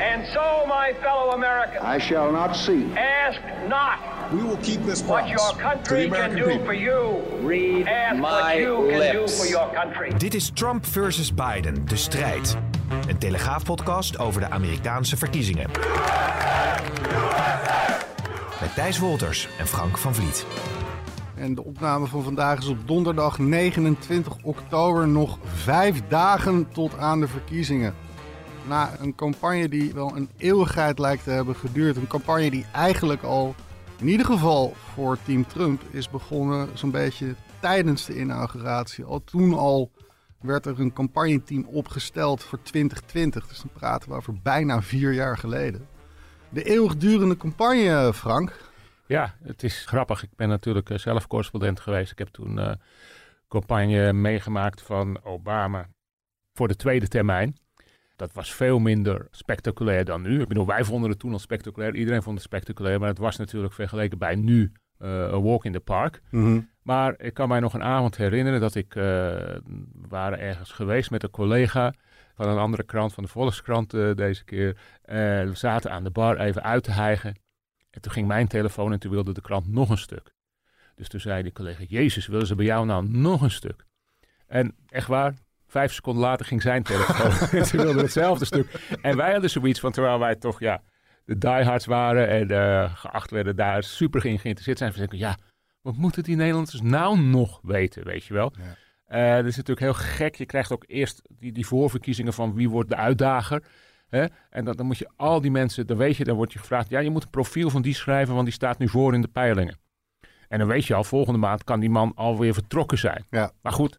And so, my fellow Americans, I shall not see. ask not We will keep this what promise your to the country can do people. for you. Read Ask what my you can do lips. for your country. Dit is Trump versus Biden, de strijd. Een telegraafpodcast over de Amerikaanse verkiezingen. Met Thijs Wolters en Frank van Vliet. En de opname van vandaag is op donderdag 29 oktober. Nog vijf dagen tot aan de verkiezingen. Na een campagne die wel een eeuwigheid lijkt te hebben geduurd. Een campagne die eigenlijk al, in ieder geval voor Team Trump, is begonnen zo'n beetje tijdens de inauguratie. Al toen al werd er een campagneteam opgesteld voor 2020. Dus dan praten we over bijna vier jaar geleden. De eeuwigdurende campagne, Frank. Ja, het is grappig. Ik ben natuurlijk eh, zelf correspondent geweest. Ik heb toen eh campagne meegemaakt van Obama voor de tweede termijn. Dat was veel minder spectaculair dan nu. Ik bedoel, wij vonden het toen al spectaculair. Iedereen vond het spectaculair. Maar het was natuurlijk vergeleken bij nu eh, een walk in the park. Maar ik kan mij nog een avond herinneren dat ik... eh, we waren ergens geweest met een collega van een andere krant, van de Volkskrant eh, deze keer. Eh, we zaten aan de bar even uit te hijgen. En toen ging mijn telefoon en toen wilde de krant nog een stuk. Dus toen zei die collega, Jezus, willen ze bij jou nou nog een stuk? En echt waar, vijf seconden later ging zijn telefoon. ze wilden hetzelfde stuk. En wij hadden zoiets van, terwijl wij toch ja, de diehards waren en eh, geacht werden daar super in geïnteresseerd zijn. Zeggen, ja, wat moeten die Nederlanders nou nog weten, weet je wel? Eh, dat is natuurlijk heel gek. Je krijgt ook eerst die, die voorverkiezingen van wie wordt de uitdager. Hè? En dan, dan moet je al die mensen, dan weet je, dan wordt je gevraagd, ja, je moet een profiel van die schrijven, want die staat nu voor in de peilingen. En dan weet je al, volgende maand kan die man alweer vertrokken zijn. Ja. Maar goed,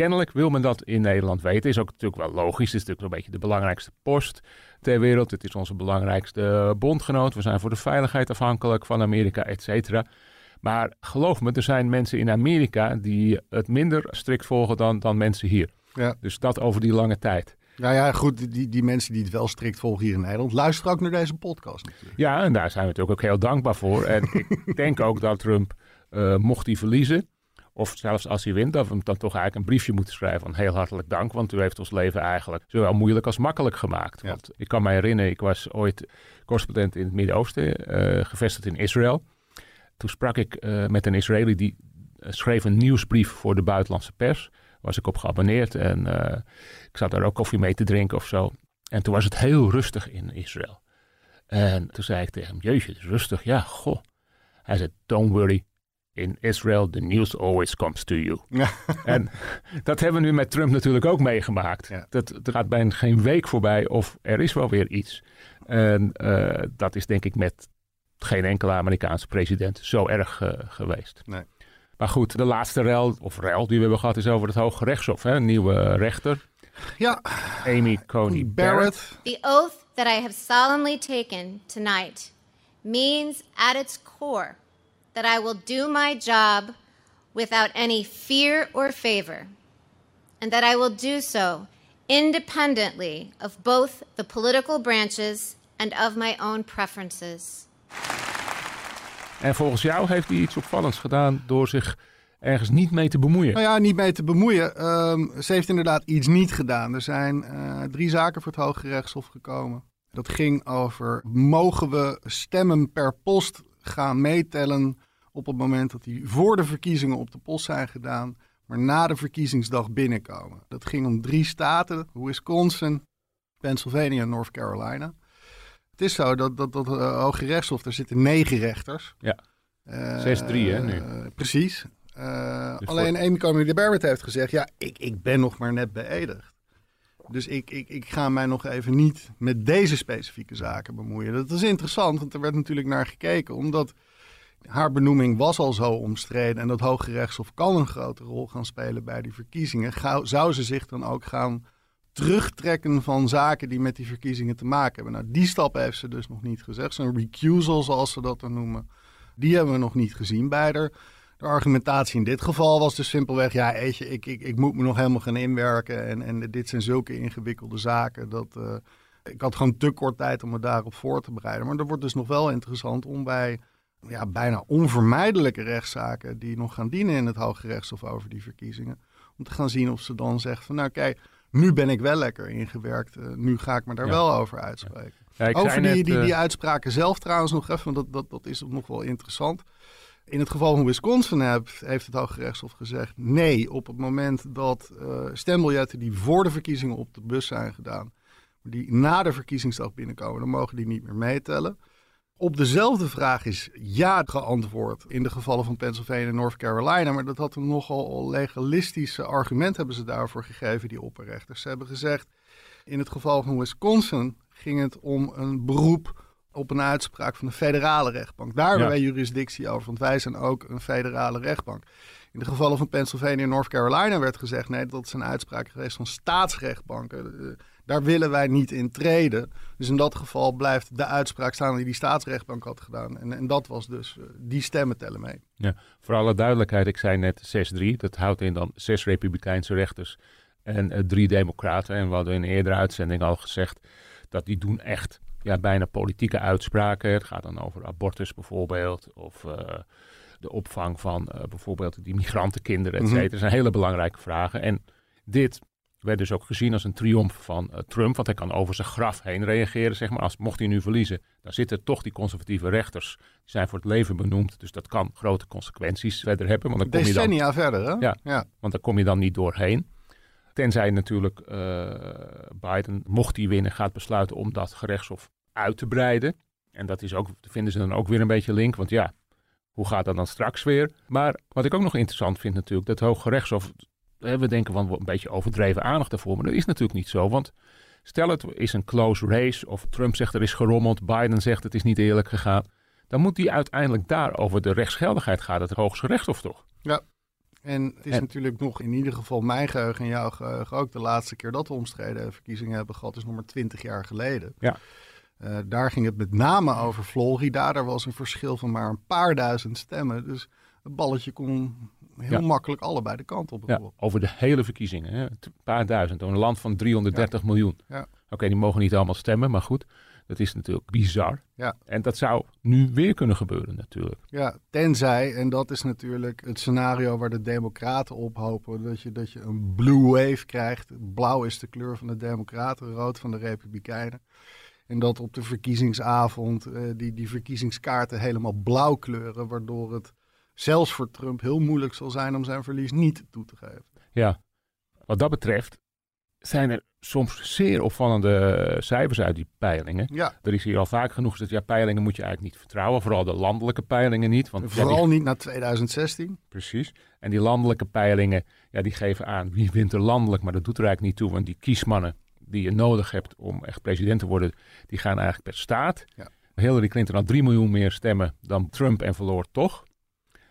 kennelijk wil men dat in Nederland weten. Is ook natuurlijk wel logisch. Het is natuurlijk een beetje de belangrijkste post ter wereld. Het is onze belangrijkste bondgenoot. We zijn voor de veiligheid afhankelijk van Amerika, et cetera. Maar geloof me, er zijn mensen in Amerika die het minder strikt volgen dan, dan mensen hier. Ja. Dus dat over die lange tijd. Nou ja, goed, die, die mensen die het wel strikt volgen hier in Nederland, luisteren ook naar deze podcast natuurlijk. Ja, en daar zijn we natuurlijk ook heel dankbaar voor. En ik denk ook dat Trump, eh, mocht hij verliezen, of zelfs als hij wint, dat we hem dan toch eigenlijk een briefje moeten schrijven van heel hartelijk dank, want u heeft ons leven eigenlijk zowel moeilijk als makkelijk gemaakt. Ja. Want ik kan me herinneren, ik was ooit correspondent in het Midden-Oosten, eh, gevestigd in Israël. Toen sprak ik eh, met een Israëli die eh, schreef een nieuwsbrief voor de buitenlandse pers. Was ik op geabonneerd en ik zat daar ook koffie mee te drinken of zo. En toen was het heel rustig in Israël. En toen zei ik tegen hem, jeetje, het is rustig. Ja, goh. Hij zei, don't worry. In Israel, the news always comes to you. Ja. En dat hebben we nu met Trump natuurlijk ook meegemaakt. Ja. Dat, er gaat bijna geen week voorbij of er is wel weer iets. En eh, dat is denk ik met geen enkele Amerikaanse president zo erg eh, geweest. Nee. Maar goed, de laatste rel, of rel die we hebben gehad, is over het Hoge Rechtshof. Hè? Een nieuwe rechter, Ja, Amy Coney Barrett. Barrett. The oath that I have solemnly taken tonight means at its core that I will do my job without any fear or favor, and that I will do so independently of both the political branches and of my own preferences. En volgens jou heeft hij iets opvallends gedaan door zich ergens niet mee te bemoeien. Nou ja, niet mee te bemoeien. Ehm, ze heeft inderdaad iets niet gedaan. Er zijn eh, drie zaken voor het Hoge Rechtshof gekomen. Dat ging over, mogen we stemmen per post gaan meetellen op het moment dat die voor de verkiezingen op de post zijn gedaan, maar na de verkiezingsdag binnenkomen. Dat ging om drie staten, Wisconsin, Pennsylvania en North Carolina. Het is zo dat dat, dat eh, Hoge Rechtshof, daar zitten negen rechters. Ja. Eh, 6-3 hè, nu. eh, precies. Eh, Dus alleen voor- Amy Coney de Barrett heeft gezegd, ja, ik, ik ben nog maar net beëdigd. Dus ik, ik, ik ga mij nog even niet met deze specifieke zaken bemoeien. Dat is interessant, want er werd natuurlijk naar gekeken, omdat haar benoeming was al zo omstreden en dat Hoge Rechtshof kan een grote rol gaan spelen bij die verkiezingen. Zou ze zich dan ook gaan terugtrekken van zaken die met die verkiezingen te maken hebben. Nou, die stap heeft ze dus nog niet gezegd. Zo'n recusal, zoals ze dat dan noemen, die hebben we nog niet gezien bij haar. De argumentatie in dit geval was dus simpelweg: ja, eetje, ik, ik, ik moet me nog helemaal gaan inwerken. En, en dit zijn zulke ingewikkelde zaken. Dat, uh, ik had gewoon te kort tijd om me daarop voor te bereiden. Maar dat wordt dus nog wel interessant om bij ja, bijna onvermijdelijke rechtszaken. die nog gaan dienen in het Hoge Rechtshof over die verkiezingen. om te gaan zien of ze dan zegt: van nou, kijk nu ben ik wel lekker ingewerkt. Uh, nu ga ik me daar wel over uitspreken. Ja, over die, die, die, uitspraken zelf trouwens nog even, want dat, dat, dat is nog wel interessant. In het geval van Wisconsin heeft, heeft het Hoge Rechtshof gezegd nee op het moment dat uh, stembiljetten die voor de verkiezingen op de bus zijn gedaan, die na de verkiezingsdag binnenkomen, dan mogen die niet meer meetellen. Op dezelfde vraag is ja geantwoord in de gevallen van Pennsylvania en North Carolina. Maar dat had een nogal legalistische argument hebben ze daarvoor gegeven, die opperrechters. Ze hebben gezegd, in het geval van Wisconsin ging het om een beroep op een uitspraak van de federale rechtbank. Daar hebben wij jurisdictie over, want wij zijn ook een federale rechtbank. In de gevallen van Pennsylvania en North Carolina werd gezegd: nee, dat is een uitspraak geweest van staatsrechtbanken. Daar willen wij niet in treden. Dus in dat geval blijft de uitspraak staan die die staatsrechtbank had gedaan. En, en dat was dus, uh, die stemmen tellen mee. Ja, voor alle duidelijkheid, ik zei net 6-3. Dat houdt in dan zes republikeinse rechters en uh, drie democraten. En we hadden in een eerdere uitzending al gezegd dat die doen echt ja, bijna politieke uitspraken. Het gaat dan over abortus bijvoorbeeld of... Uh, de opvang van bijvoorbeeld die migrantenkinderen, et mhm. cetera. Mm Dat zijn hele belangrijke vragen. En dit werd dus ook gezien als een triomf van uh, Trump. Want hij kan over zijn graf heen reageren, zeg maar. Als, mocht hij nu verliezen, dan zitten toch die conservatieve rechters. Die zijn voor het leven benoemd. Dus dat kan grote consequenties verder hebben. Want dan kom Decennia je dan, verder, hè? Ja, ja, want dan kom je dan niet doorheen. Tenzij natuurlijk uh, Biden, mocht hij winnen, gaat besluiten om dat gerechtshof uit te breiden. En dat is ook, vinden ze dan ook weer een beetje link. Want ja, hoe gaat dat dan straks weer? Maar wat ik ook nog interessant vind natuurlijk, dat Hoge Rechtshof we denken van een beetje overdreven aandacht daarvoor. Maar dat is natuurlijk niet zo. Want stel het is een close race. Of Trump zegt er is gerommeld. Biden zegt het is niet eerlijk gegaan. Dan moet die uiteindelijk daar over de rechtsgeldigheid gaan. Het hoogste rechtshof toch? Ja. En het is natuurlijk nog in ieder geval mijn geheugen en jouw geheugen ook de laatste keer dat we omstreden verkiezingen hebben gehad, is nog maar twintig jaar geleden. Ja. Uh, daar ging het met name over Florida. Daar was een verschil van maar een paar duizend stemmen. Dus het balletje kon heel makkelijk allebei de kant op. Ja, over de hele verkiezingen. Hè? Een paar duizend. Een land van 330 miljoen. Oké, die mogen niet allemaal stemmen, maar goed. Dat is natuurlijk bizar. Ja. En dat zou nu weer kunnen gebeuren natuurlijk. Ja, tenzij, en dat is natuurlijk het scenario waar de democraten op hopen, dat je, dat je een blue wave krijgt. Blauw is de kleur van de democraten, rood van de republikeinen. En dat op de verkiezingsavond uh, die, die verkiezingskaarten helemaal blauw kleuren, waardoor het zelfs voor Trump heel moeilijk zal zijn om zijn verlies niet toe te geven. Ja, wat dat betreft zijn er soms zeer opvallende cijfers uit die peilingen. Ja. Er is hier al vaak genoeg gezegd, ja, peilingen moet je eigenlijk niet vertrouwen. Vooral de landelijke peilingen niet. Want, vooral niet na 2016. Precies. En die landelijke peilingen, ja, die geven aan wie wint er landelijk. Maar dat doet er eigenlijk niet toe, want die kiesmannen die je nodig hebt om echt president te worden, die gaan eigenlijk per staat. Ja. Hillary Clinton had 3 miljoen meer stemmen dan Trump en verloor toch.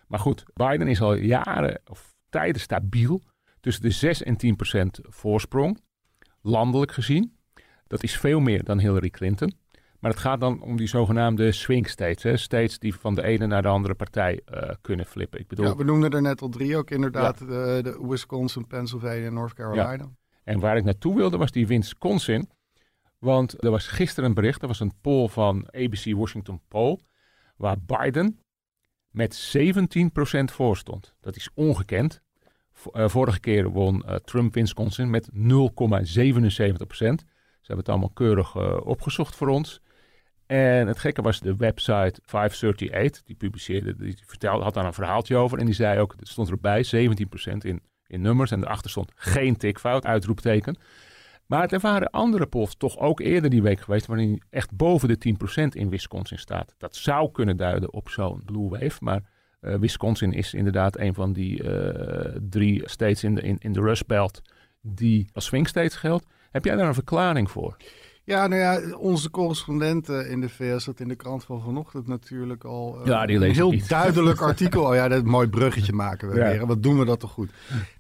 Maar goed, Biden is al jaren of tijden stabiel tussen de 6 en 10 procent voorsprong, landelijk gezien. Dat is veel meer dan Hillary Clinton. Maar het gaat dan om die zogenaamde swing states. Hè? States die van de ene naar de andere partij uh, kunnen flippen. Ik bedoel... Ja, we noemden er net al drie ook inderdaad. De, de, Wisconsin, Pennsylvania en North Carolina. Ja. En waar ik naartoe wilde was die Wisconsin. Want er was gisteren een bericht. Er was een poll van ABC Washington Poll. Waar Biden met 17% voor stond. Dat is ongekend. Uh, vorige keer won uh, Trump Wisconsin met 0,77%. Ze hebben het allemaal keurig uh, opgezocht voor ons. En het gekke was de website 538, die publiceerde, die vertelde, had daar een verhaaltje over. En die zei ook, het stond erbij, 17% in, in nummers. En erachter stond geen tikfout, uitroepteken. Maar er waren andere polls toch ook eerder die week geweest waarin echt boven de 10% in Wisconsin staat. Dat zou kunnen duiden op zo'n blue wave, maar uh, Wisconsin is inderdaad een van die uh, drie states in de, in, in de Rust Belt die als swing states geldt. Heb jij daar een verklaring voor? Ja, nou ja, onze correspondent eh, in de VS had in de krant van vanochtend natuurlijk al eh, Ja, die een heel duidelijk artikel. Oh ja, dat mooi bruggetje maken we Ja. weer. Wat doen we dat toch goed?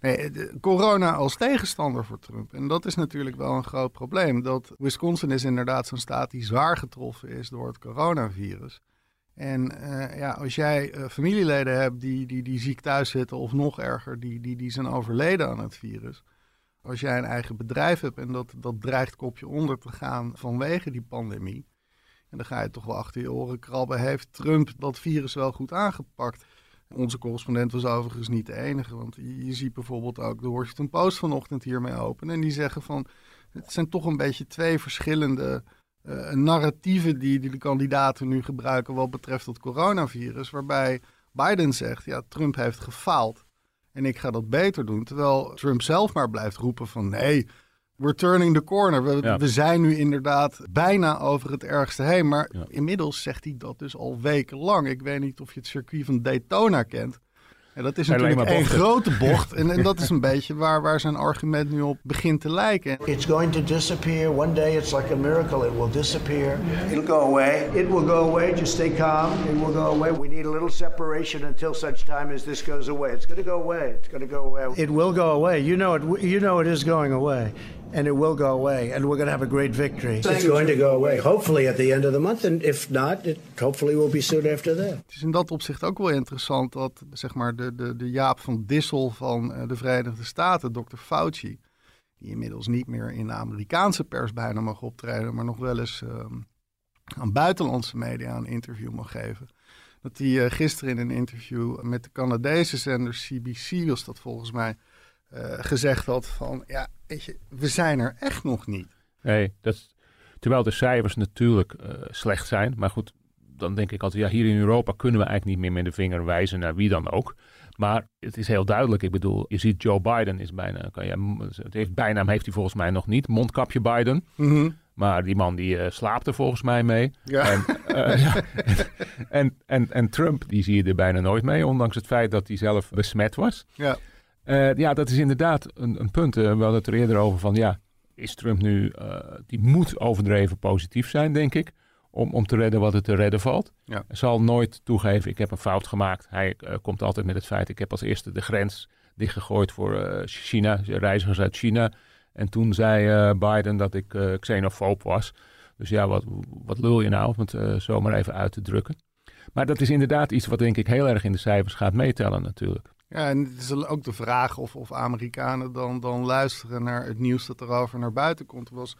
Nee, de- corona als tegenstander voor Trump. En dat is natuurlijk wel een groot probleem. Dat Wisconsin is inderdaad zo'n staat die zwaar getroffen is door het coronavirus. En eh, ja, als jij eh, familieleden hebt die, die, die ziek thuis zitten, of nog erger, die, die, die zijn overleden aan het virus. Als jij een eigen bedrijf hebt en dat, dat dreigt kopje onder te gaan vanwege die pandemie. En dan ga je toch wel achter je oren krabben. Heeft Trump dat virus wel goed aangepakt? Onze correspondent was overigens niet de enige. Want je, ziet bijvoorbeeld ook de Washington Post vanochtend hiermee open. En die zeggen van, het zijn toch een beetje twee verschillende narratieven die, die de kandidaten nu gebruiken wat betreft het coronavirus. Waarbij Biden zegt, ja, Trump heeft gefaald en ik ga dat beter doen. Terwijl Trump zelf maar blijft roepen van nee, we're turning the corner. We, Ja. we zijn nu inderdaad bijna over het ergste heen. Maar Ja. inmiddels zegt hij dat dus al wekenlang. Ik weet niet of je het circuit van Daytona kent. En dat is natuurlijk maar één bochten. grote bocht. En, en dat is een beetje waar, waar zijn argument nu op begint te lijken. It's going to disappear. One day it's like a miracle. It will disappear. It'll go away. It will go away. Just stay calm. It will go away. We need a little separation until such time as this goes away. It's going to go away. It's going to go away. It will go away. You know it. You know it is going away. And it will go away, and we're going to have a great victory. It's going to go away, hopefully at the end of the month, and if not, it hopefully will be soon after that. Het is in dat opzicht ook wel interessant dat zeg maar, de, de, de Jaap van Dissel van eh, de Verenigde Staten, Dr. Fauci, die inmiddels niet meer in de Amerikaanse pers bijna mag optreden, maar nog wel eens ehm, aan buitenlandse media een interview mag geven. Dat hij eh, gisteren in een interview met de Canadese zender CBC, was dat volgens mij, gezegd had van, ja, weet je, we zijn er echt nog niet. Nee, dat, is- terwijl de cijfers natuurlijk eh, slecht zijn. Maar goed, dan denk ik altijd, ja, hier in Europa kunnen we eigenlijk niet meer met de vinger wijzen naar wie dan ook. Maar het is heel duidelijk. Ik bedoel, je ziet Joe Biden is bijna, kan je, het heeft, bijnaam heeft hij volgens mij nog niet. Mondkapje Biden. Maar die man die eh, slaapt er volgens mij mee. Ja. En, eh, ja. en, en, en Trump, die zie je er bijna nooit mee. Ondanks het feit dat hij zelf besmet was. Ja. Eh, ja, dat is inderdaad een, een punt. eh, we hadden het er eerder over van, ja, is Trump nu, eh, die moet overdreven positief zijn, denk ik, om, om te redden wat er te redden valt. Ja. Hij zal nooit toegeven, ik heb een fout gemaakt. Hij komt altijd met het feit, ik heb als eerste de grens dichtgegooid voor China, reizigers uit China. En toen zei Biden dat ik xenofoob was. Dus ja, wat, wat lul je nou, om het eh, zo maar even uit te drukken. Maar dat is inderdaad iets wat denk ik heel erg in de cijfers gaat meetellen natuurlijk. Ja, en het is ook de vraag of, of Amerikanen dan, dan luisteren naar het nieuws dat erover naar buiten komt. Er was,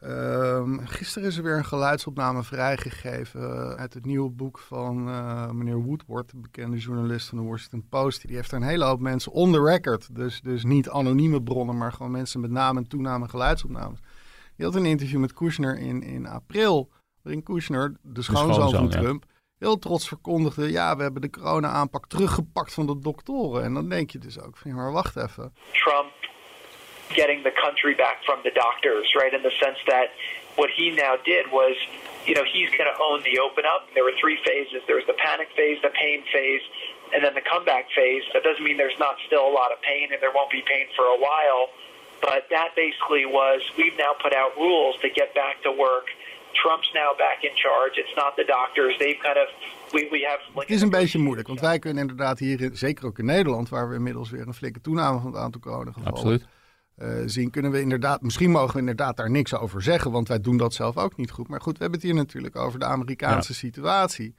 ehm, gisteren is er weer een geluidsopname vrijgegeven uit het nieuwe boek van eh, meneer Woodward, de bekende journalist van de Washington Post. Die heeft er een hele hoop mensen on the record, dus, dus niet anonieme bronnen, maar gewoon mensen met naam en toename geluidsopnames. Die had een interview met Kushner in, in april, waarin Kushner, de schoonzoon schoonzoon, van ja. Heel trots verkondigde: ja, we hebben de corona-aanpak teruggepakt van de doktoren. En dan denk je dus ook: van, maar wacht even. Trump getting the country back from the doctors, right? In the sense that what he now did was, you know, he's going to own the open up. There were three phases there was the panic phase, the pain phase, and then the comeback phase. That doesn't mean there's not still a lot of pain and there won't be pain for a while. But that basically was we've now put out rules to get back to work. Trump's now back in charge. It's not the doctors. They've kind of we, we have Het is een beetje moeilijk, want wij kunnen inderdaad hier, in- zeker ook in Nederland, waar we inmiddels weer een flinke toename van het aantal coronagevallen Absoluut. eh, zien, kunnen we inderdaad, misschien mogen we inderdaad daar niks over zeggen, want wij doen dat zelf ook niet goed. Maar goed, we hebben het hier natuurlijk over de Amerikaanse situatie.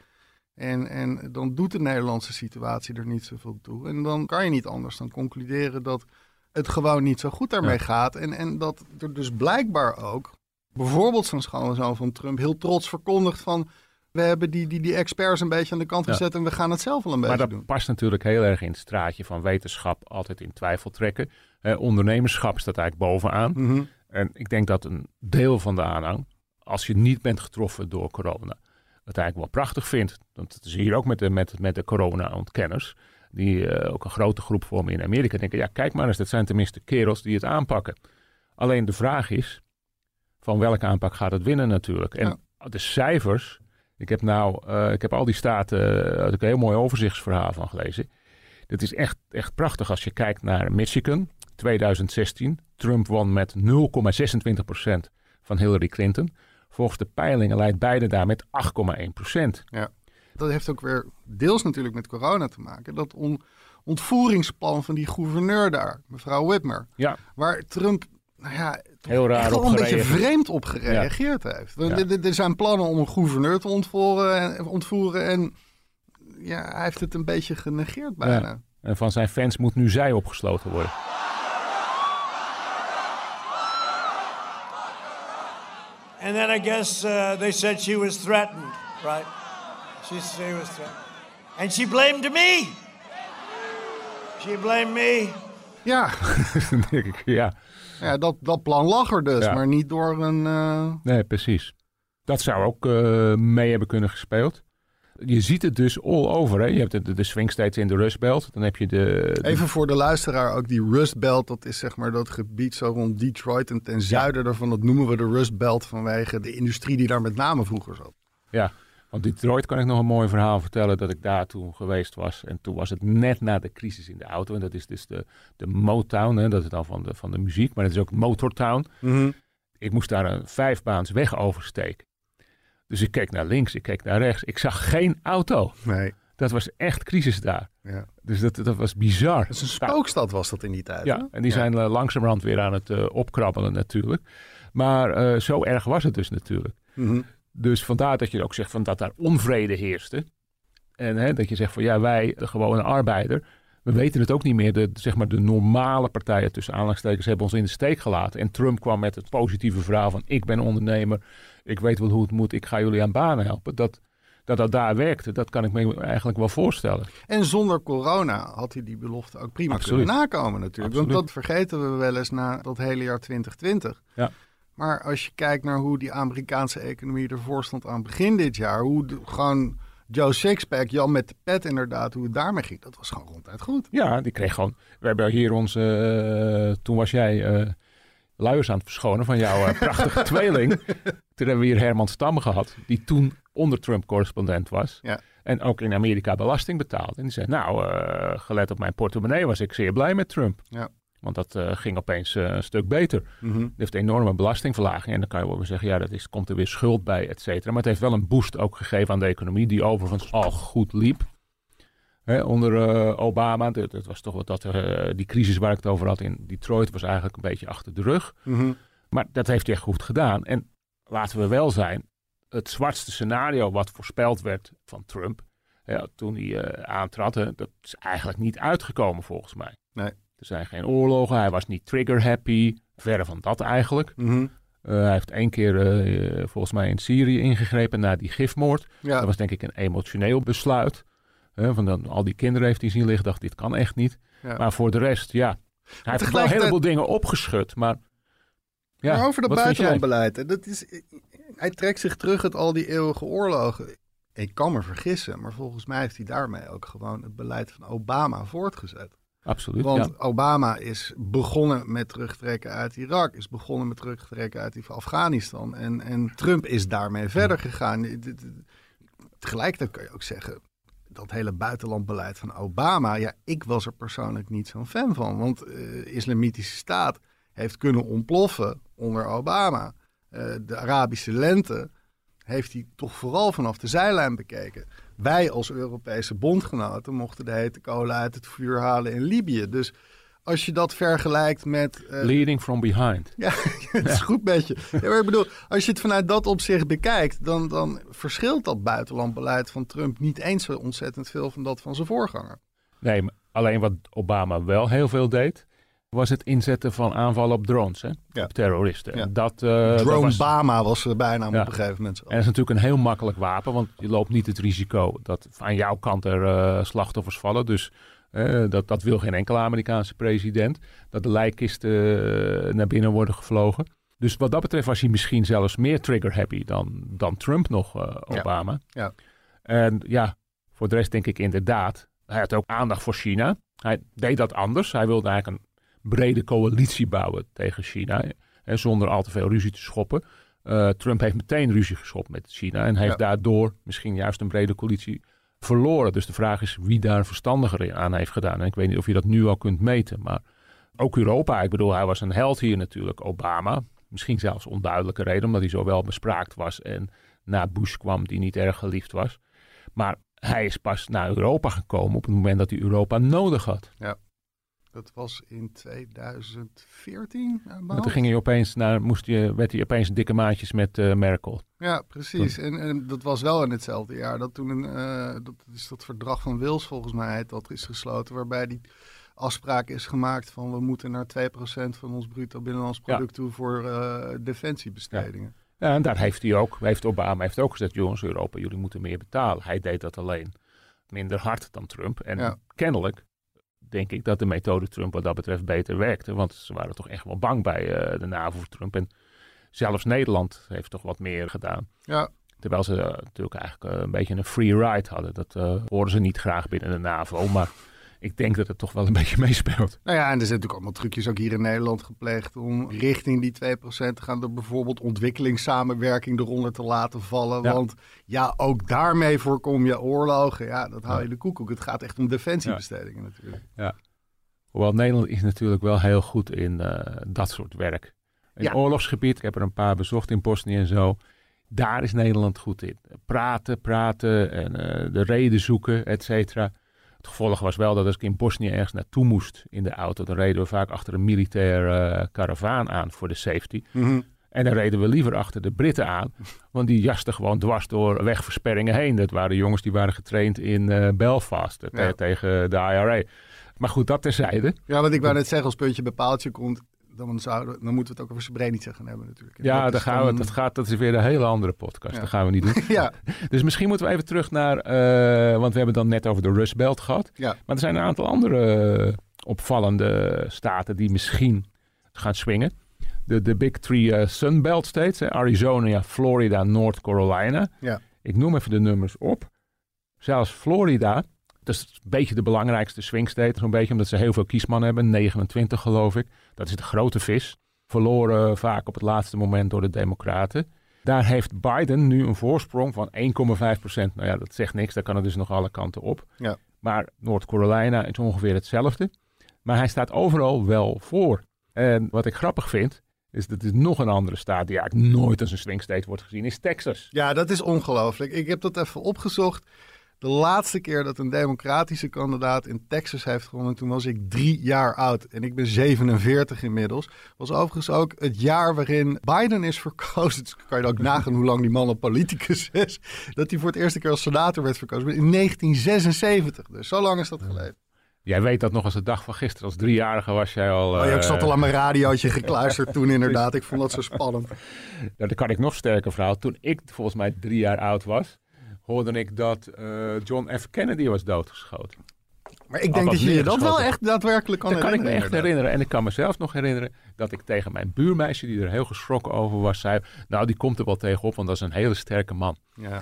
En, en dan doet de Nederlandse situatie er niet zoveel toe. En dan kan je niet anders dan concluderen dat het gewoon niet zo goed daarmee Ja. gaat. En, en dat er dus blijkbaar ook, bijvoorbeeld zo'n schoonzoon van Trump, heel trots verkondigt van... We hebben die, die, die experts een beetje aan de kant Ja. gezet en we gaan het zelf wel een Maar beetje dat doen. past natuurlijk heel erg in het straatje van wetenschap altijd in twijfel trekken. Eh, ondernemerschap staat eigenlijk bovenaan. Mhm. En ik denk dat een deel van de aanhang, als je niet bent getroffen door corona, het eigenlijk wel prachtig vindt. Want dat zie je ook met de, met, met de corona-ontkenners. Die eh, ook een grote groep vormen in Amerika. Denken, ja, kijk maar eens, dat zijn tenminste kerels die het aanpakken. Alleen de vraag is, van welke aanpak gaat het winnen natuurlijk? En de cijfers, ik heb nou, eh, ik heb al die staten, had ik een heel mooi overzichtsverhaal van gelezen. Dit is echt, echt prachtig als je kijkt naar Michigan, 2016. Trump won met 0,26% van Hillary Clinton. Volgens de peilingen leidt Biden daar met 8,1 procent. Ja. Dat heeft ook weer deels natuurlijk met corona te maken. Dat on, ontvoeringsplan van die gouverneur daar, mevrouw Whitmer. Ja. Waar Trump nou ja, Heel raar echt wel op een beetje gereageerd. vreemd op gereageerd heeft. Ja. er- zijn plannen om een gouverneur te ontvoeren en, ontvoeren en ja, hij heeft het een beetje genegeerd bijna. Ja. En van zijn fans moet nu zij opgesloten worden. And then I guess uh, they said she was threatened, right? She, she was threatened. And she blamed me. She blamed me. Ja, denk ik, ja. ja dat, dat plan lag er dus, Ja. maar niet door een... eh, Nee, precies. Dat zou ook eh, mee hebben kunnen gespeeld. Je ziet het dus all over. Hè? Je hebt de, de swing states in de Rust Belt. Dan heb je de... de- Even voor de luisteraar ook, die Rust Belt, dat is zeg maar dat gebied zo rond Detroit en ten zuiden daarvan, dat noemen we de Rust Belt vanwege de industrie die daar met name vroeger zat. Ja, want Detroit kan ik nog een mooi verhaal vertellen dat ik daar toen geweest was. En toen was het net na de crisis in de auto. En dat is dus de, de Motown, hè? dat is dan van de, van de muziek. Maar dat is ook Motortown. Ik moest daar een vijfbaans weg oversteken. Dus ik keek naar links, ik keek naar rechts. Ik zag geen auto. Nee. Dat was echt crisis daar. Ja. Dus dat, dat was bizar. Dat is een spookstad was dat in die tijd. hè? Ja, en die zijn eh, langzamerhand weer aan het eh, opkrabbelen natuurlijk. Maar eh, zo erg was het dus natuurlijk. Mhm. Dus vandaar dat je ook zegt van dat daar onvrede heerste. En hè, dat je zegt van ja, wij, de gewone arbeider, we weten het ook niet meer. De, zeg maar de normale partijen tussen aanhalingstekens hebben ons in de steek gelaten. En Trump kwam met het positieve verhaal van ik ben ondernemer, ik weet wel hoe het moet, ik ga jullie aan banen helpen. Dat dat, dat daar werkte, dat kan ik me eigenlijk wel voorstellen. En zonder corona had hij die belofte ook prima Absoluut. kunnen nakomen natuurlijk. Absoluut. Want dat vergeten we wel eens na dat hele jaar 2020. Ja. Maar als je kijkt naar hoe die Amerikaanse economie ervoor stond aan begin dit jaar, hoe de- gewoon Joe Sixpack, Jan met de pet inderdaad, hoe het daarmee ging, dat was gewoon ronduit goed. Ja, die kreeg gewoon. We hebben hier onze. eh, toen was jij eh luiers aan het verschonen van jouw eh, prachtige tweeling. Toen hebben we hier Herman Stam gehad, die toen onder Trump correspondent was. Ja. En ook in Amerika belasting betaald. En die zei: Nou, gelet op mijn portemonnee was ik zeer blij met Trump. Ja. Want dat eh, ging opeens eh, een stuk beter. Mhm. Het heeft een enorme belastingverlaging. En dan kan je wel weer zeggen, ja, dat is, komt er weer schuld bij, et cetera. Maar het heeft wel een boost ook gegeven aan de economie, die overigens al goed liep. Hè, onder eh, Obama, dat, dat was toch wat dat, die crisis waar ik het over had in Detroit, was eigenlijk een beetje achter de rug. Mhm. Maar dat heeft hij echt goed gedaan. En laten we wel zijn, het zwartste scenario wat voorspeld werd van Trump, ja, toen hij aantrad, hè, dat is eigenlijk niet uitgekomen volgens mij. Nee. Er zijn geen oorlogen, hij was niet trigger happy, verre van dat eigenlijk. Mhm. Eh, hij heeft één keer eh, volgens mij in Syrië ingegrepen na die gifmoord. Ja. Dat was denk ik een emotioneel besluit. Hè, van dan, al die kinderen heeft hij zien liggen, dacht dit kan echt niet. Ja. Maar voor de rest, ja. Hij heeft wel een heleboel dingen opgeschud, maar... Ja, maar over dat buitenlandbeleid, dat is, hij trekt zich terug uit al die eeuwige oorlogen. Ik kan me vergissen, maar volgens mij heeft hij daarmee ook gewoon het beleid van Obama voortgezet. Absoluut, Want ja. Obama is begonnen met terugtrekken uit Irak, is begonnen met terugtrekken uit Afghanistan. En, en Trump is daarmee verder gegaan. Tegelijkertijd kan je ook zeggen, dat hele buitenlandbeleid van Obama, ja, ik was er persoonlijk niet zo'n fan van. Want eh islamitische staat heeft kunnen ontploffen onder Obama. Eh, de Arabische lente heeft hij toch vooral vanaf de zijlijn bekeken. Wij als Europese bondgenoten mochten de hete kolen uit het vuur halen in Libië. Dus als je dat vergelijkt met... eh, Leading from behind. ja, het is goed met je. Ja, maar ik bedoel, als je het vanuit dat opzicht bekijkt, dan, dan verschilt dat buitenlandbeleid van Trump niet eens zo ontzettend veel van dat van zijn voorganger. Nee, alleen wat Obama wel heel veel deed, was het inzetten van aanvallen op drones, hè? Ja. op terroristen. Ja. Dat, dat Drone was, Bama was er bijna Ja. op een gegeven moment. En dat is natuurlijk een heel makkelijk wapen, want je loopt niet het risico dat aan jouw kant er eh, slachtoffers vallen. Dus eh, dat, dat wil geen enkele Amerikaanse president, dat de lijkkisten naar binnen worden gevlogen. Dus wat dat betreft was hij misschien zelfs meer trigger-happy dan, dan Trump nog. Obama. Ja. En ja, voor de rest denk ik inderdaad, hij had ook aandacht voor China. Hij deed dat anders. Hij wilde eigenlijk een brede coalitie bouwen tegen China, hè, zonder al te veel ruzie te schoppen. Eh, Trump heeft meteen ruzie geschopt met China en heeft Ja. daardoor misschien juist een brede coalitie verloren. Dus de vraag is wie daar verstandiger in aan heeft gedaan. En ik weet niet of je dat nu al kunt meten, maar ook Europa. Ik bedoel, hij was een held hier natuurlijk, Obama. Misschien zelfs onduidelijke reden, omdat hij zo wel bespraakt was en na Bush kwam die niet erg geliefd was. Maar hij is pas naar Europa gekomen op het moment dat hij Europa nodig had. Dat was in 2014. aan de Want hand. toen ging hij opeens naar, moest je, werd hij opeens dikke maatjes met eh, Merkel. Ja, precies. En, en dat was wel in hetzelfde jaar dat toen een, eh, dat is dat verdrag van Wils volgens mij dat is gesloten, waarbij die afspraak is gemaakt van we moeten naar 2% van ons bruto binnenlands Ja. product toe voor eh, defensiebestedingen. Ja, en daar heeft hij ook, heeft Obama heeft ook gezegd, jongens Europa, jullie moeten meer betalen. Hij deed dat alleen minder hard dan Trump. En Ja. kennelijk denk ik dat de methode Trump wat dat betreft beter werkte. Want ze waren toch echt wel bang bij eh, de NAVO voor Trump. En zelfs Nederland heeft toch wat meer gedaan. Ja, Terwijl ze natuurlijk eigenlijk eh, een beetje een free ride hadden. Dat eh horen ze niet graag binnen de NAVO. Maar ik denk dat het toch wel een beetje meespeelt. nou ja, en er zijn natuurlijk allemaal trucjes ook hier in Nederland gepleegd om richting die 2% te gaan door bijvoorbeeld ontwikkelingssamenwerking eronder te laten vallen. Ja. Want ja, ook daarmee voorkom je oorlogen. Ja, dat hou je de koekoek. Het gaat echt om defensiebestedingen natuurlijk. Hoewel Nederland is natuurlijk wel heel goed in eh, dat soort werk. In Ja. oorlogsgebied, ik heb er een paar bezocht in Bosnië en zo. Daar is Nederland goed in. Praten, praten en eh, de reden zoeken, et cetera. Het gevolg was wel dat als ik in Bosnië ergens naartoe moest in de auto, dan reden we vaak achter een militair eh karavaan aan voor de safety. En dan reden we liever achter de Britten aan, want die jasten gewoon dwars door wegversperringen heen. Dat waren jongens die waren getraind in eh, Belfast eh, te- Ja. tegen de IRA. Maar goed, dat terzijde. Ja, want ik wou net zeggen, als puntje bij paaltje komt, dan, zouden, dan moeten we het ook over Srebrenica gaan hebben natuurlijk. En Ja, dat daar gaan we, dat, gaat, dat is weer een hele andere podcast. Ja. Dat gaan we niet doen. Ja, Dus misschien moeten we even terug naar, eh, want we hebben het dan net over de Rust Belt gehad. ja. Maar er zijn een aantal andere eh, opvallende staten die misschien gaan swingen. De, de Big Three eh, Sunbelt States, hè, Arizona, Florida, North Carolina. Ja. Ik noem even de nummers op. Zelfs Florida, dat is een beetje de belangrijkste swing state, zo'n beetje omdat ze heel veel kiesmannen hebben, 29 geloof ik. Dat is de grote vis. Verloren vaak op het laatste moment door de Democraten. Daar heeft Biden nu een voorsprong van 1,5 procent. Nou ja, dat zegt niks, daar kan het dus nog alle kanten op. Ja. Maar North Carolina is ongeveer hetzelfde. Maar hij staat overal wel voor. En wat ik grappig vind, is dat er nog een andere staat die eigenlijk nooit als een swing state wordt gezien, is Texas. ja, dat is ongelooflijk. Ik heb dat even opgezocht. De laatste keer dat een democratische kandidaat in Texas heeft gewonnen, toen was ik drie jaar oud. En ik ben 47 inmiddels. Was overigens ook het jaar waarin Biden is verkozen. Dus kan je ook nagaan hoe lang die man al politicus is. Dat hij voor het eerste keer als senator werd verkozen. In 1976. Dus zo lang is dat geleden. Jij weet dat nog als de dag van gisteren. Als driejarige was jij al... Oh ja, ik eh, zat al aan mijn radiootje gekluisterd toen inderdaad. Ik vond dat zo spannend. Nou, dan kan ik nog sterker verhaal. Toen ik volgens mij drie jaar oud was, hoorde ik dat eh, John F. Kennedy was doodgeschoten. Maar ik denk dat je je dat wel echt daadwerkelijk kan dat kan ik me echt herinneren. En ik kan mezelf nog herinneren dat ik tegen mijn buurmeisje, die er heel geschrokken over was, zei... Nou, die komt er wel tegenop, want dat is een hele sterke man. Ja.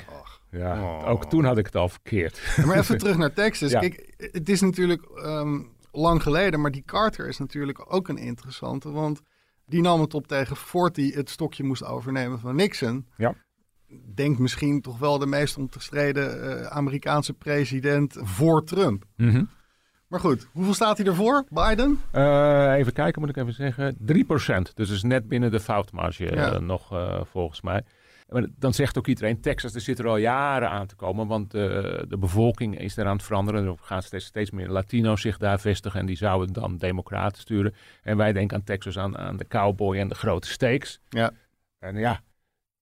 Ja, Oh. ook toen had ik het al verkeerd. Ja, Maar even terug naar Texas. Ja. Kijk, het is natuurlijk ehm, lang geleden, maar die Carter is natuurlijk ook een interessante. Want die nam het op tegen Ford, die het stokje moest overnemen van Nixon. Ja. Denk misschien toch wel de meest omstreden eh, Amerikaanse president voor Trump. Mhm. Maar goed, hoeveel staat hij ervoor, Biden? Eh, even kijken, moet ik even zeggen. 3%. Dus is net binnen de foutmarge eh, nog, volgens mij. Maar dan zegt ook iedereen, Texas, er zit er al jaren aan te komen. Want de bevolking is daar aan het veranderen. Er gaan steeds, steeds meer Latino's zich daar vestigen. En die zouden dan democraten sturen. En wij denken aan Texas, aan, aan de cowboy en de grote steaks. Ja. En ja,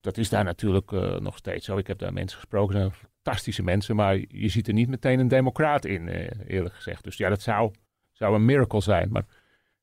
dat is daar natuurlijk eh, nog steeds zo. Ik heb daar mensen gesproken, zijn fantastische mensen. Maar je ziet er niet meteen een democraat in, eh, eerlijk gezegd. Dus ja, dat zou, zou een miracle zijn. Maar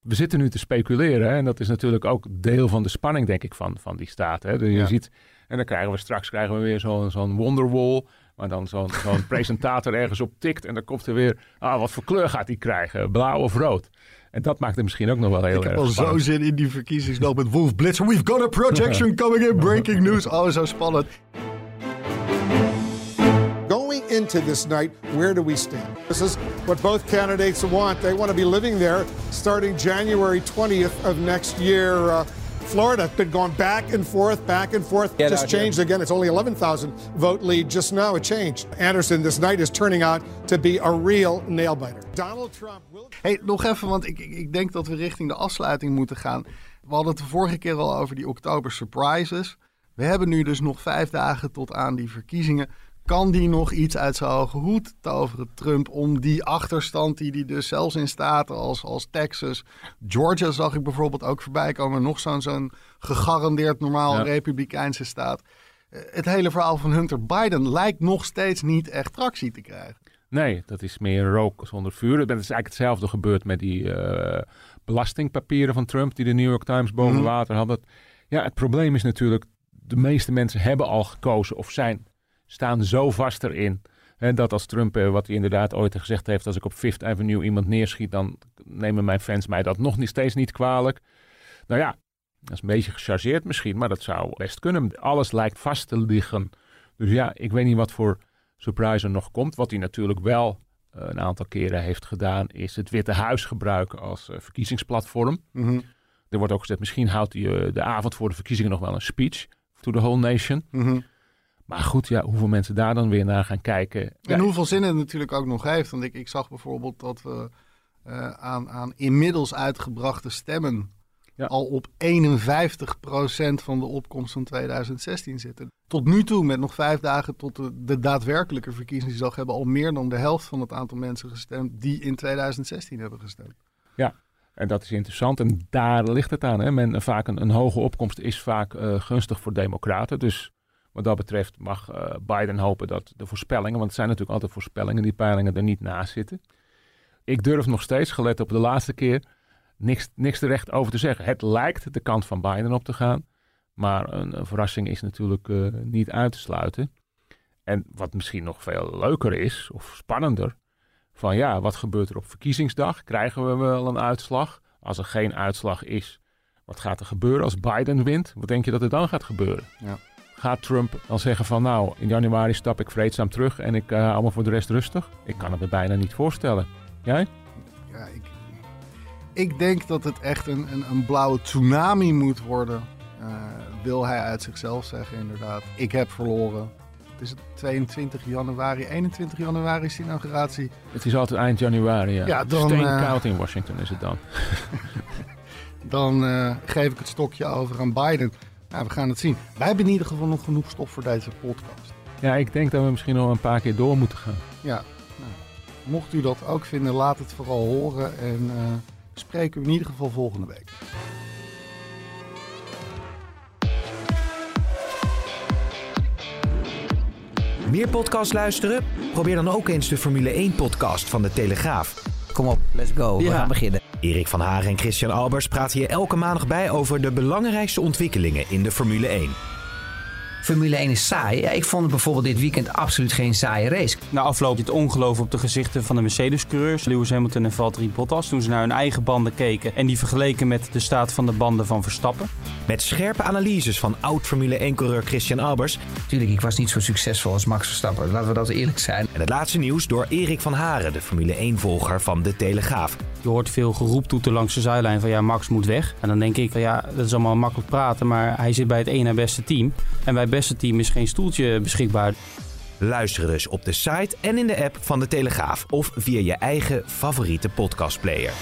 we zitten nu te speculeren. Hè, en dat is natuurlijk ook deel van de spanning, denk ik, van, van die staat. Hè. Dus je Ja. ziet, en dan krijgen we straks krijgen we weer zo'n zo'n wonderwall. Waar dan zo'n zo'n presentator ergens op tikt. En dan komt er weer, ah, wat voor kleur gaat hij krijgen? Blauw of rood? En dat maakt het misschien ook nog wel heel Ik heb al zo zin in die verkiezingsloop met Wolf Blitzer. We've got a projection coming in, breaking news. Oh, zo spannend. Going into this night, where do we stand? This is what both candidates want. They want to be living there starting January 20th of next year. Uh, Florida has been going back and forth, back and forth. Get just here. changed again. It's only 11,000 vote lead just now. It changed. Anderson this night is turning out to be a real nail biter. Donald Trump will. Hey, nog even, want ik, ik, ik denk dat we richting de afsluiting moeten gaan. We hadden het de vorige keer al over die oktober surprises. We hebben nu dus nog vijf dagen tot aan die verkiezingen. Kan die nog iets uit zijn hoge hoed toveren, Trump, om die achterstand die hij dus zelfs in staten als, als Texas, Georgia zag ik bijvoorbeeld ook voorbij komen, nog zo'n zo'n gegarandeerd normaal Ja. republikeinse staat. Eh, Het hele verhaal van Hunter Biden lijkt nog steeds niet echt tractie te krijgen. Nee, dat is meer rook zonder vuur. Het is eigenlijk hetzelfde gebeurd met die eh, belastingpapieren van Trump die de New York Times boven Mhm. water hadden. Ja, het probleem is natuurlijk, de meeste mensen hebben al gekozen of zijn, staan zo vast erin. Hè, dat als Trump, eh, wat hij inderdaad ooit gezegd heeft, als ik op Fifth Avenue iemand neerschiet, dan nemen mijn fans mij dat nog niet, steeds niet kwalijk. Nou ja, dat is een beetje gechargeerd misschien, maar dat zou best kunnen. Alles lijkt vast te liggen. Dus ja, ik weet niet wat voor surprise er nog komt. Wat hij natuurlijk wel eh, een aantal keren heeft gedaan, is het Witte Huis gebruiken als eh, verkiezingsplatform. Mhm, Er wordt ook gezegd, misschien houdt hij de avond voor de verkiezingen nog wel een speech to the whole nation. mhm. Maar goed, ja, hoeveel mensen daar dan weer naar gaan kijken. Ja, En hoeveel zin het natuurlijk ook nog heeft. Want ik, ik zag bijvoorbeeld dat we eh, aan, aan inmiddels uitgebrachte stemmen Ja. al op 51% van de opkomst van 2016 zitten. Tot nu toe, met nog vijf dagen tot de, de daadwerkelijke verkiezingsdag, hebben al meer dan de helft van het aantal mensen gestemd die in 2016 hebben gestemd. En dat is interessant. En daar ligt het aan. Hè. Men, vaak een, een hoge opkomst is vaak eh, gunstig voor democraten. Dus wat dat betreft mag eh, Biden hopen dat de voorspellingen... want het zijn natuurlijk altijd voorspellingen... die peilingen er niet naast zitten. Ik durf nog steeds, gelet op de laatste keer... niks, niks terecht over te zeggen. Het lijkt de kant van Biden op te gaan. Maar een, verrassing is natuurlijk eh, niet uit te sluiten. En wat misschien nog veel leuker is, of spannender van ja, wat gebeurt er op verkiezingsdag? Krijgen we wel een uitslag? Als er geen uitslag is, wat gaat er gebeuren als Biden wint? Wat denk je dat er dan gaat gebeuren? Ja. Gaat Trump dan zeggen van nou, in januari stap ik vreedzaam terug en ik uh, hou me voor de rest rustig? Ik kan het me bijna niet voorstellen. Jij? Ja, ik, ik denk dat het echt een, een, een blauwe tsunami moet worden. Uh, wil hij uit zichzelf zeggen, inderdaad. Ik heb verloren. Het is het 22 januari, 21 januari is de inauguratie. Het is altijd eind januari, ja. Ja, dan, Steenkoud in Washington is het dan. dan geef ik het stokje over aan Biden. Nou, we gaan het zien. Wij hebben in ieder geval nog genoeg stof voor deze podcast. Ja, ik denk dat we misschien nog een paar keer door moeten gaan. Ja, nou, mocht u dat ook vinden, laat het vooral horen. En uh, spreken we in ieder geval volgende week. Meer podcast luisteren? Probeer dan ook eens de Formule 1-podcast van de Telegraaf. Kom op, let's go. We Ja. gaan beginnen. Erik van Haren en Christian Albers praten hier elke maandag bij over de belangrijkste ontwikkelingen in de Formule 1. Formule 1 is saai. Ja, ik vond het bijvoorbeeld dit weekend absoluut geen saaie race. Na afloop het ongeloof op de gezichten van de Mercedes-coureurs, Lewis Hamilton en Valtteri Bottas, toen ze naar hun eigen banden keken en die vergeleken met de staat van de banden van Verstappen. Met scherpe analyses van oud-Formule 1-coureur Christian Albers. Tuurlijk, ik was niet zo succesvol als Max Verstappen. Laten we dat eerlijk zijn. En het laatste nieuws door Erik van Haren, de Formule 1-volger van de Telegraaf. Je hoort veel geroeptoeten langs de zijlijn van ja, Max moet weg. En dan denk ik van ja, dat is allemaal makkelijk praten, maar hij zit bij het ene beste team. En het beste team is geen stoeltje beschikbaar. Luister dus op de site en in de app van de Telegraaf of via je eigen favoriete podcastplayer.